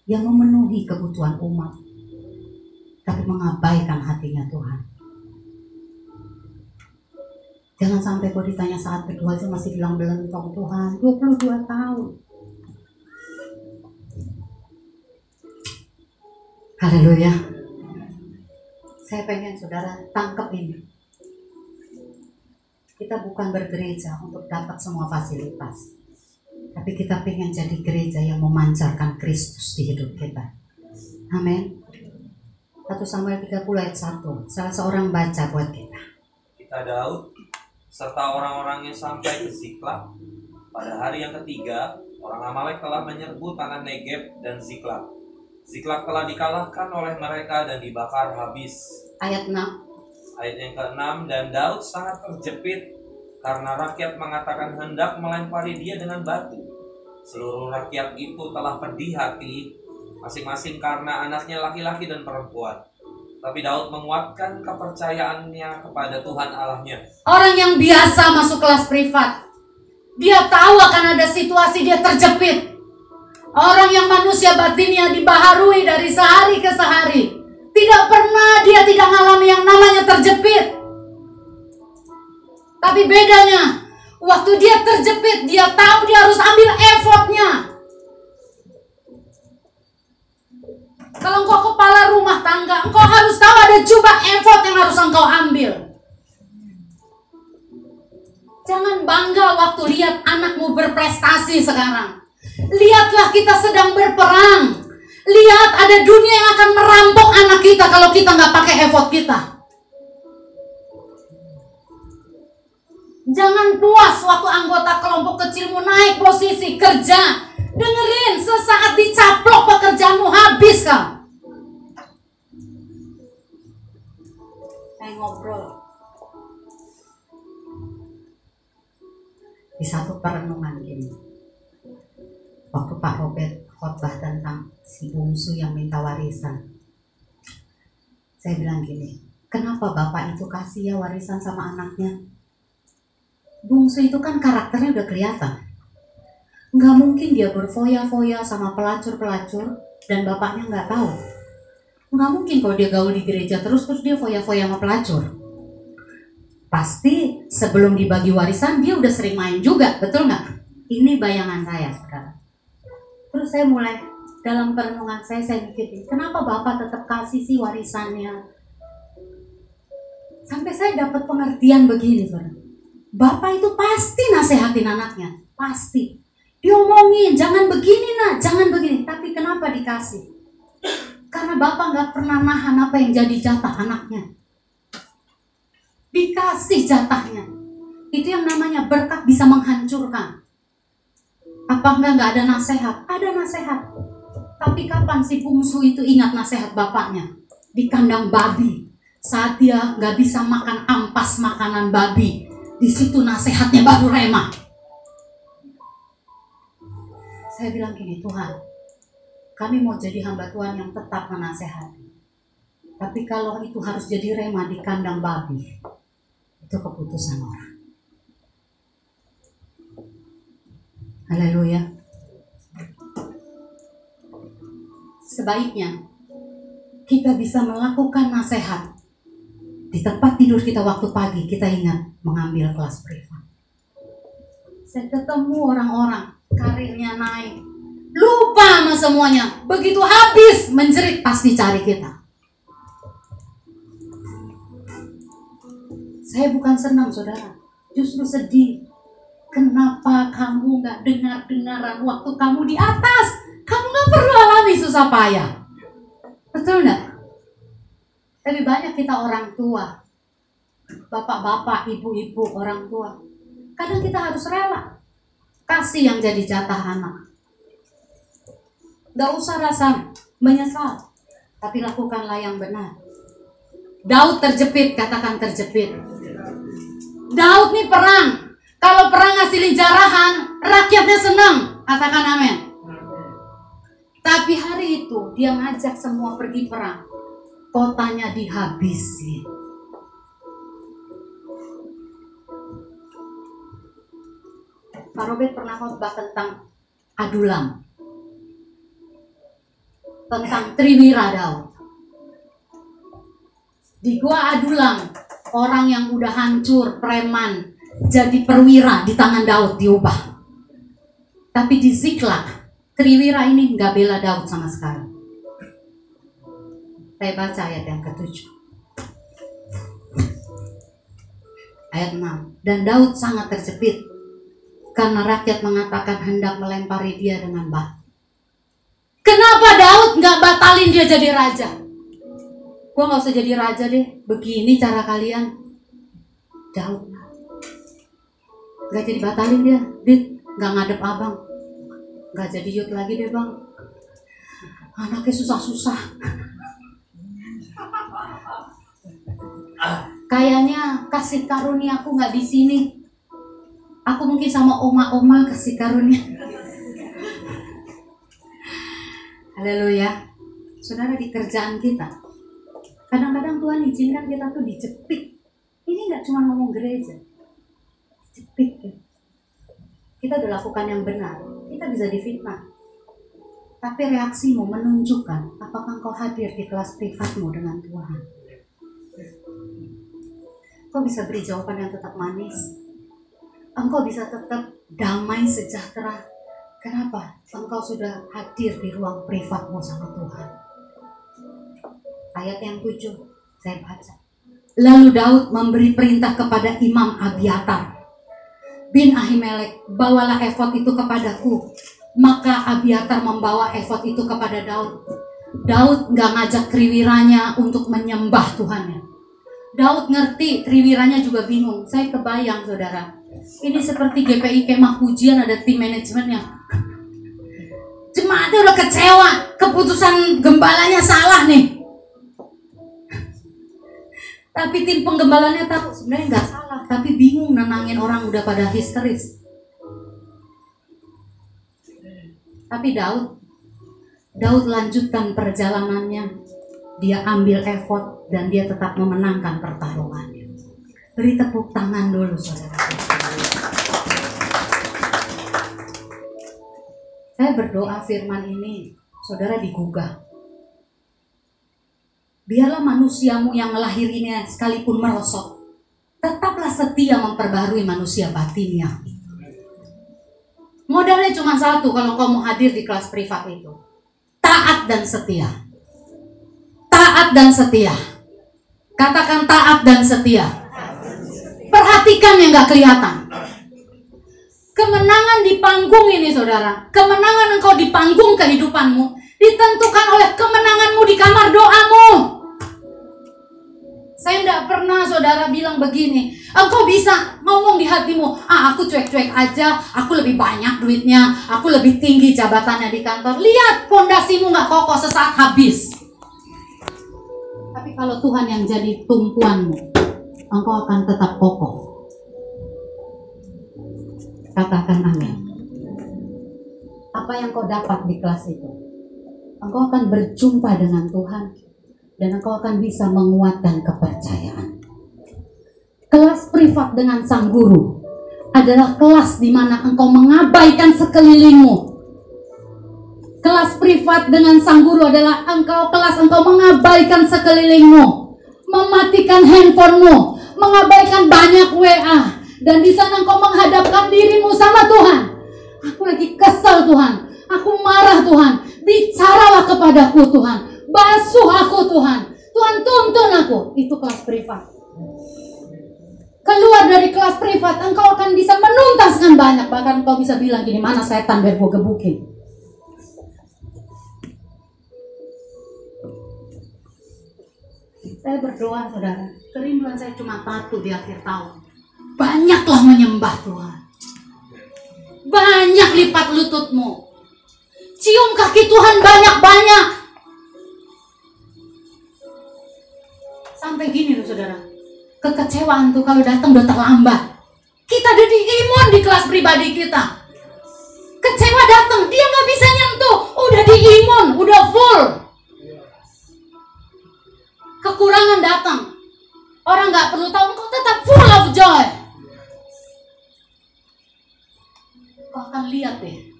yang memenuhi kebutuhan umat, tapi mengabaikan hatinya Tuhan. Jangan sampai kau ditanya saat kedua itu masih bilang belentong Tuhan, 22 tahun. Haleluya. Saya pengen saudara tangkap ini. Kita bukan bergereja untuk dapat semua fasilitas. Tapi kita pengen jadi gereja yang memancarkan Kristus di hidup kita. Amin. 1 Samuel 30 ayat 1. Salah seorang baca buat kita. Kita Daud serta orang-orangnya sampai ke Ziklag. Pada hari yang ketiga, orang Amalek telah menyerbu tanah Negeb dan Ziklag. Ziklag telah dikalahkan oleh mereka dan dibakar habis. Ayat 6. Ayat yang ke-6 dan Daud sangat terjepit karena rakyat mengatakan hendak melempari dia dengan batu. Seluruh rakyat itu telah pedih hati masing-masing karena anaknya laki-laki dan perempuan. Tapi Daud menguatkan kepercayaannya kepada Tuhan Allahnya. Orang yang biasa masuk kelas privat. Dia tahu akan ada situasi dia terjepit. Orang yang manusia batinnya dibaharui dari sehari ke sehari. Tidak pernah dia tidak mengalami yang namanya terjepit. Tapi bedanya, waktu dia terjepit, dia tahu dia harus ambil effortnya. Kalau engkau kepala rumah tangga, engkau harus tahu ada jubah effort yang harus engkau ambil. Jangan bangga waktu lihat anakmu berprestasi sekarang. Lihatlah kita sedang berperang. Lihat ada dunia yang akan merampok anak kita kalau kita nggak pakai effort kita. Jangan puas waktu anggota kelompok kecilmu naik posisi kerja. Dengerin, sesaat dicaplok pekerjaanmu habis kau. Saya ngobrol. Di satu perenungan gini. Waktu Pak Robert khotbah tentang si bungsu yang minta warisan. Saya bilang gini, kenapa bapak itu kasih ya warisan sama anaknya? Bungsu itu kan karakternya udah kelihatan. Nggak mungkin dia berfoya-foya sama pelacur-pelacur dan bapaknya nggak tahu. Nggak mungkin kalau dia gaul di gereja terus terus dia foya-foya sama pelacur. Pasti sebelum dibagi warisan dia udah sering main juga, betul nggak? Ini bayangan saya sekarang. Terus saya mulai dalam perenungan saya saya mikir, kenapa bapak tetap kasih sih warisannya? Sampai saya dapat pengertian begini, saudara Bapak itu pasti nasehatin anaknya, pasti. Diomongin, jangan begini nak, jangan begini. Tapi kenapa dikasih? Karena bapak nggak pernah nahan apa yang jadi jatah anaknya. Dikasih jatahnya. Itu yang namanya berkat bisa menghancurkan. Apa enggak nggak ada nasehat? Ada nasehat. Tapi kapan si bungsu itu ingat nasehat bapaknya? Di kandang babi. Saat dia nggak bisa makan ampas makanan babi, di situ nasihatnya baru rema. Saya bilang gini, Tuhan, kami mau jadi hamba Tuhan yang tetap menasehati. Tapi kalau itu harus jadi rema di kandang babi, itu keputusan orang. Haleluya. Sebaiknya kita bisa melakukan nasihat di tempat tidur kita waktu pagi, kita ingat mengambil kelas privat. Saya ketemu orang-orang, karirnya naik, lupa sama semuanya. Begitu habis menjerit pasti cari kita. Saya bukan senang saudara, justru sedih. Kenapa kamu nggak dengar-dengaran waktu kamu di atas? Kamu nggak perlu alami susah payah. Betul nggak? Tapi banyak kita orang tua, bapak-bapak, ibu-ibu, orang tua. Kadang kita harus rela kasih yang jadi jatah anak. Gak usah rasa menyesal, tapi lakukanlah yang benar. Daud terjepit, katakan terjepit. Daud nih perang. Kalau perang ngasilin jarahan, rakyatnya senang. Katakan amin. Tapi hari itu dia ngajak semua pergi perang. Kotanya dihabisi. Pak Robert pernah khotbah tentang Adulam. Tentang Triwira Daud. Di gua Adulam, orang yang udah hancur, preman, jadi perwira di tangan Daud diubah. Tapi di Ziklag, Triwira ini nggak bela Daud sama sekali. Saya baca ayat yang ketujuh. Ayat 6. Dan Daud sangat terjepit karena rakyat mengatakan hendak melempari dia dengan batu. Kenapa Daud nggak batalin dia jadi raja? Gua nggak usah jadi raja deh. Begini cara kalian. Daud nggak jadi batalin dia. Dit nggak ngadep abang. Nggak jadi yut lagi deh bang. Anaknya susah-susah. Kayaknya kasih karunia aku nggak di sini. Aku mungkin sama oma-oma kasih karunia. Haleluya. Saudara di kerjaan kita, kadang-kadang Tuhan izinkan kita tuh dijepit. Ini nggak cuma ngomong gereja, dijepit. Ya. Kita udah lakukan yang benar, kita bisa difitnah. Tapi reaksimu menunjukkan apakah engkau hadir di kelas privatmu dengan Tuhan. Kau bisa beri jawaban yang tetap manis. Engkau bisa tetap damai sejahtera. Kenapa? Engkau sudah hadir di ruang privatmu sama Tuhan. Ayat yang tujuh, saya baca. Lalu Daud memberi perintah kepada Imam Abiatar bin Ahimelek, bawalah efod itu kepadaku. Maka Abiatar membawa efod itu kepada Daud. Daud nggak ngajak triwiranya untuk menyembah Tuhannya. Daud ngerti, triwiranya juga bingung. Saya kebayang saudara, ini seperti GPI kemah pujian ada tim manajemennya. Jemaatnya udah kecewa, keputusan gembalanya salah nih. Tapi tim penggembalanya tahu sebenarnya nggak salah, tapi bingung nenangin orang udah pada histeris. Tapi Daud, Daud lanjutkan perjalanannya. Dia ambil effort dan dia tetap memenangkan pertarungannya. Beri tepuk tangan dulu saudara. Saya berdoa firman ini, saudara digugah. Biarlah manusiamu yang melahirinya sekalipun merosot, tetaplah setia memperbarui manusia batinnya. Modalnya cuma satu kalau kau mau hadir di kelas privat itu. Taat dan setia. Taat dan setia. Katakan taat dan setia. Perhatikan yang gak kelihatan. Kemenangan di panggung ini saudara. Kemenangan engkau di panggung kehidupanmu. Ditentukan oleh kemenanganmu di kamar doamu. Saya tidak pernah saudara bilang begini. Engkau bisa ngomong di hatimu, ah aku cuek-cuek aja, aku lebih banyak duitnya, aku lebih tinggi jabatannya di kantor. Lihat pondasimu nggak kokoh sesaat habis. Tapi kalau Tuhan yang jadi tumpuanmu, engkau akan tetap kokoh. Katakan amin. Apa yang kau dapat di kelas itu? Engkau akan berjumpa dengan Tuhan dan engkau akan bisa menguatkan kepercayaan. Kelas privat dengan sang guru adalah kelas di mana engkau mengabaikan sekelilingmu. Kelas privat dengan sang guru adalah engkau kelas engkau mengabaikan sekelilingmu, mematikan handphonemu, mengabaikan banyak WA, dan di sana engkau menghadapkan dirimu sama Tuhan. Aku lagi kesal Tuhan, aku marah Tuhan. Bicaralah kepadaku Tuhan. Basuh aku Tuhan. Tuhan tuntun aku. Itu kelas privat. Keluar dari kelas privat, engkau akan bisa menuntaskan banyak. Bahkan engkau bisa bilang gini, mana setan biar gue gebukin. Saya berdoa saudara, kerinduan saya cuma satu di akhir tahun. Banyaklah menyembah Tuhan. Banyak lipat lututmu. Cium kaki Tuhan banyak-banyak. Sampai gini loh saudara. Kekecewaan tuh kalau datang udah terlambat. Kita udah diimun di kelas pribadi kita. Kecewa datang, dia nggak bisa nyentuh. Udah diimun, udah full. Kekurangan datang. Orang nggak perlu tahu, engkau tetap full of joy. Kau akan lihat deh,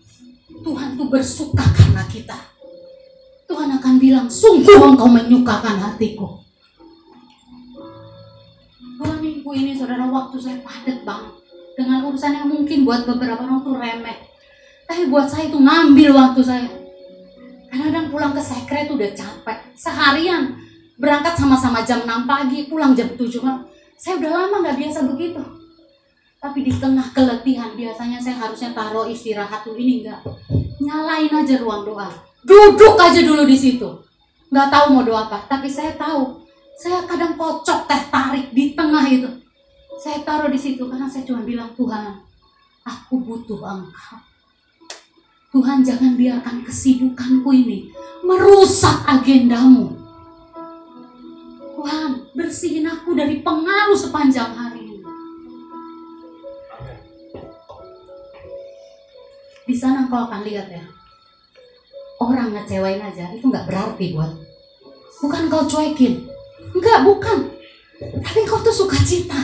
Tuhan tuh bersuka karena kita. Tuhan akan bilang, sungguh engkau menyukakan hatiku. Dua minggu ini saudara waktu saya padat banget dengan urusan yang mungkin buat beberapa orang tuh remeh. Tapi buat saya itu ngambil waktu saya. Kadang-kadang pulang ke sekret udah capek. Seharian berangkat sama-sama jam 6 pagi, pulang jam 7 malam. Saya udah lama nggak biasa begitu. Tapi di tengah keletihan biasanya saya harusnya taruh istirahat tuh ini enggak. Nyalain aja ruang doa. Duduk aja dulu di situ. Nggak tahu mau doa apa, tapi saya tahu. Saya kadang kocok teh tarik di tengah itu. Saya taruh di situ karena saya cuma bilang Tuhan, aku butuh Engkau. Tuhan jangan biarkan kesibukanku ini merusak agendamu. Tuhan, bersihin aku dari pengaruh sepanjang hari ini. Di sana kau akan lihat ya, orang ngecewain aja itu nggak berarti buat. Bukan kau cuekin, enggak bukan. Tapi kau tuh suka cita.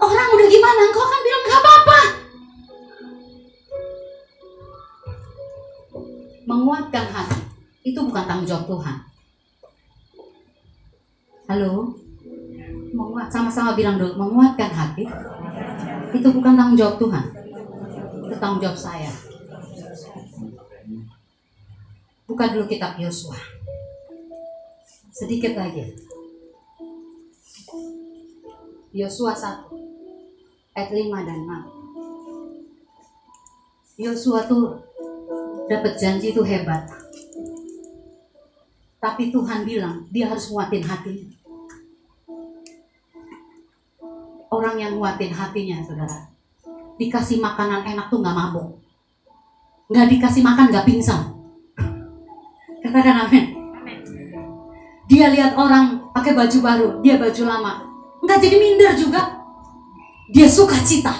Orang udah gimana, kau akan bilang nggak apa-apa. Menguatkan hati itu bukan tanggung jawab Tuhan. Halo, menguat sama-sama bilang dulu menguatkan hati itu bukan tanggung jawab Tuhan, itu tanggung jawab saya. Buka dulu kitab Yosua. Sedikit lagi. Yosua 1 ayat 5 dan 6. Yosua tuh dapat janji itu hebat. Tapi Tuhan bilang dia harus nguatin hatinya. Orang yang nguatin hatinya, saudara, dikasih makanan enak tuh nggak mabuk, nggak dikasih makan nggak pingsan. Katakan amin. Dia lihat orang pakai baju baru, dia baju lama, nggak jadi minder juga. Dia suka cita.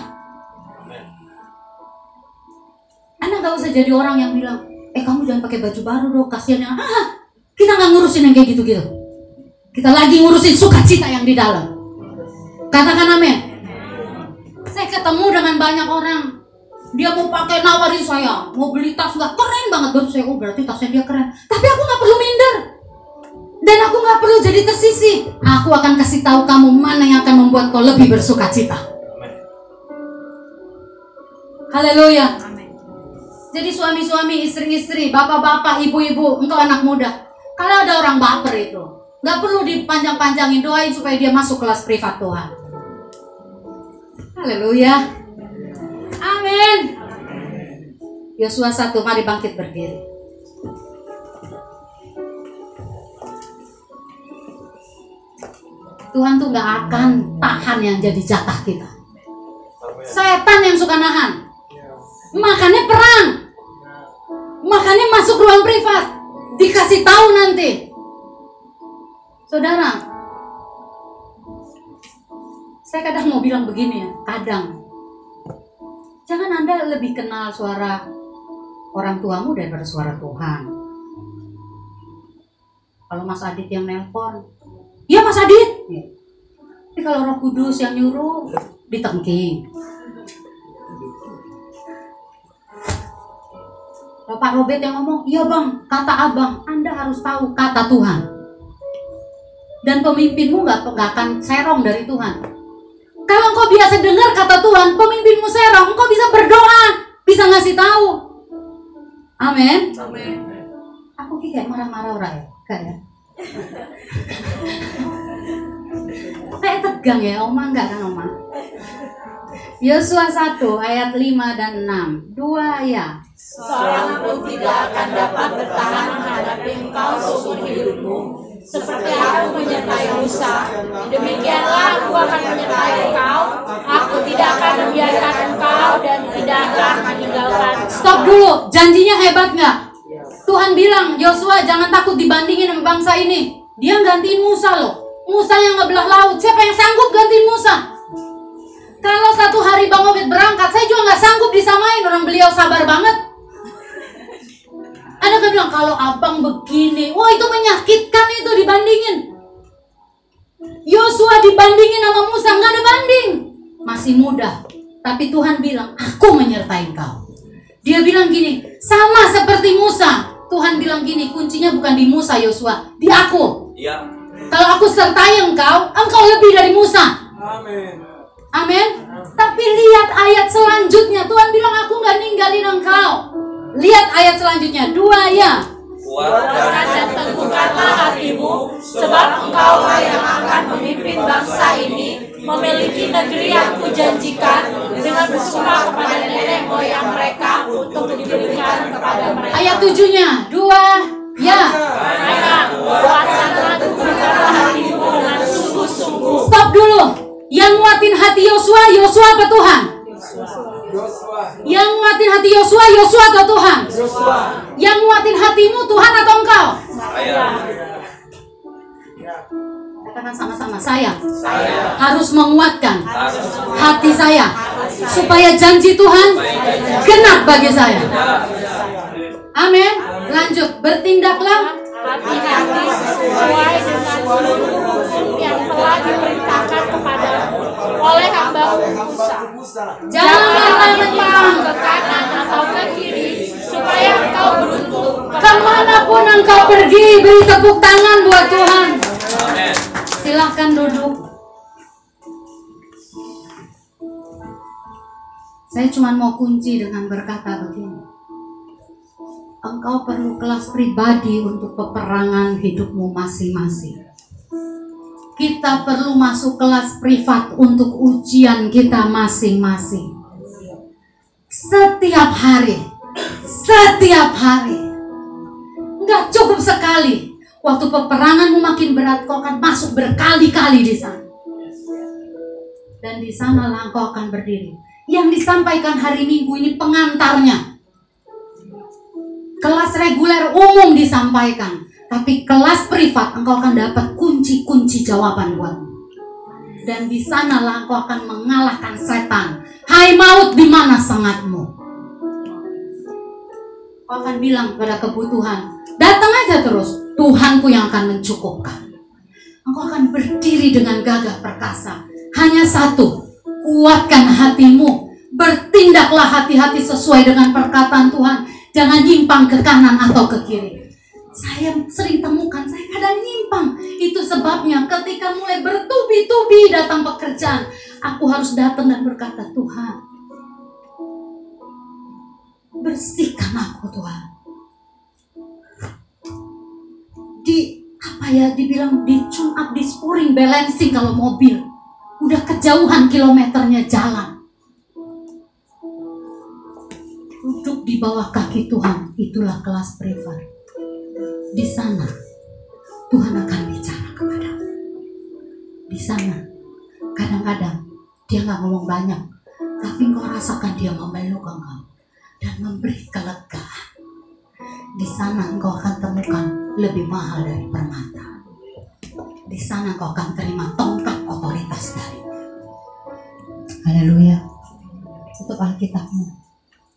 Anda nggak usah jadi orang yang bilang, eh kamu jangan pakai baju baru dong, kasihan yang ah, kita nggak ngurusin yang kayak gitu-gitu. Kita lagi ngurusin sukacita yang di dalam. Katakan amin. Saya ketemu dengan banyak orang. Dia mau pakai nawarin saya, mau beli tas nggak keren banget baru saya. Oh berarti tasnya dia keren. Tapi aku nggak perlu minder. Dan aku nggak perlu jadi tersisi. Aku akan kasih tahu kamu mana yang akan membuat kau lebih bersukacita. Haleluya. Jadi suami-suami, istri-istri, bapak-bapak, ibu-ibu, engkau anak muda. Kalau ada orang baper itu, nggak perlu dipanjang-panjangin doain supaya dia masuk kelas privat Tuhan. Haleluya. Amin. Yosua 1, mari bangkit berdiri. Tuhan tuh nggak akan tahan yang jadi jatah kita. Setan yang suka nahan. Makanya perang. Makanya masuk ruang privat. Dikasih tahu nanti. Saudara, saya kadang mau bilang begini ya, kadang. Jangan Anda lebih kenal suara orang tuamu daripada suara Tuhan. Kalau Mas Adit yang nelpon, iya Mas Adit. Ya. Tapi kalau Roh Kudus yang nyuruh, ditengking. Bapak Robert yang ngomong, iya bang, kata abang, Anda harus tahu kata Tuhan. Dan pemimpinmu nggak akan serong dari Tuhan. Kalau engkau biasa dengar kata Tuhan, pemimpinmu serong, engkau bisa berdoa, bisa ngasih tahu. Amin. Laura ya? Enggak ya? Kayak tegang ya, Oma enggak kan Oma? Yosua 1 ayat 5 dan 6 Dua ya Seorang pun tidak akan dapat bertahan menghadapi engkau seumur hidupmu. Seperti aku menyertai Musa, demikianlah aku akan menyertai engkau. Aku tidak akan membiarkan engkau dan tidak akan meninggalkan. Stop dulu, janjinya hebat nggak? Tuhan bilang, Yosua jangan takut dibandingin sama bangsa ini. Dia gantiin Musa loh. Musa yang ngebelah laut. Siapa yang sanggup gantiin Musa? Kalau satu hari Bang Obed berangkat, saya juga nggak sanggup disamain. Orang beliau sabar banget. Ada kan bilang, kalau abang begini, wah itu menyakitkan itu dibandingin. Yosua dibandingin sama Musa, nggak ada banding. Masih muda. Tapi Tuhan bilang, aku menyertai kau. Dia bilang gini, sama seperti Musa. Tuhan bilang gini, kuncinya bukan di Musa Yosua, di aku. Ya. Kalau aku sertai engkau, engkau lebih dari Musa. Amin. Amin. Tapi lihat ayat selanjutnya, Tuhan bilang aku nggak ninggalin engkau. Lihat ayat selanjutnya, dua ya. Kuatkan dan teguhkanlah hatimu, sebab engkaulah yang akan memimpin bangsa ini memiliki negeri yang kujanjikan dengan bersumpah kepada nenek moyang mereka untuk diberikan kepada mereka. Ayat tujuhnya, dua ya. Maka kuatkanlah teguhkanlah hatimu dengan sungguh-sungguh. Stop dulu. Yang nguatin hati Yosua, Yosua apa Tuhan? Yosua. Yang nguatin hati Yosua, Yosua atau Tuhan? Yosua. Yang nguatin hatimu Tuhan atau engkau? saya. Ya. Katakan sama-sama, saya Saya harus menguatkan harus hati saya supaya janji Tuhan genap bagi saya. Amin. Lanjut, bertindaklah Hati-hati sesuai dengan seluruh telah diperintahkan kepadamu oleh hamba Musa. Janganlah menyimpang ke kanan atau ke kiri supaya engkau beruntung ke mana pun engkau pergi. Beri tepuk tangan buat Tuhan. Amin. Silahkan duduk. Saya cuma mau kunci dengan berkata begini. Engkau perlu kelas pribadi untuk peperangan hidupmu masing-masing. Kita perlu masuk kelas privat untuk ujian kita masing-masing. Setiap hari, setiap hari. Enggak cukup sekali. Waktu peperanganmu makin berat, kau akan masuk berkali-kali di sana. Dan di sanalah engkau akan berdiri. Yang disampaikan hari Minggu ini pengantarnya. Kelas reguler umum disampaikan, tapi kelas privat engkau akan dapat kunci-kunci jawaban buatmu. Dan di sanalah engkau akan mengalahkan setan. Hai maut, di mana sangatmu? Kau akan bilang pada kebutuhan, datang aja terus, Tuhanku yang akan mencukupkan. Engkau akan berdiri dengan gagah perkasa. Hanya satu, kuatkan hatimu. Bertindaklah hati-hati sesuai dengan perkataan Tuhan. Jangan nyimpang ke kanan atau ke kiri. Saya sering temukan, saya kadang nyimpang. Itu sebabnya ketika mulai bertubi-tubi datang pekerjaan, aku harus datang dan berkata, Tuhan, bersihkan aku Tuhan. Di apa ya dibilang di tune up, di spuring, balancing kalau mobil. Udah kejauhan kilometernya jalan. Duduk di bawah kaki Tuhan, itulah kelas privat. Di sana Tuhan akan bicara kepadamu. Di sana kadang-kadang dia nggak ngomong banyak, tapi engkau rasakan dia memeluk engkau dan memberi kelegaan. Di sana engkau akan temukan lebih mahal dari permata. Di sana engkau akan terima tongkat otoritas dari. Haleluya. Tutup Alkitabmu.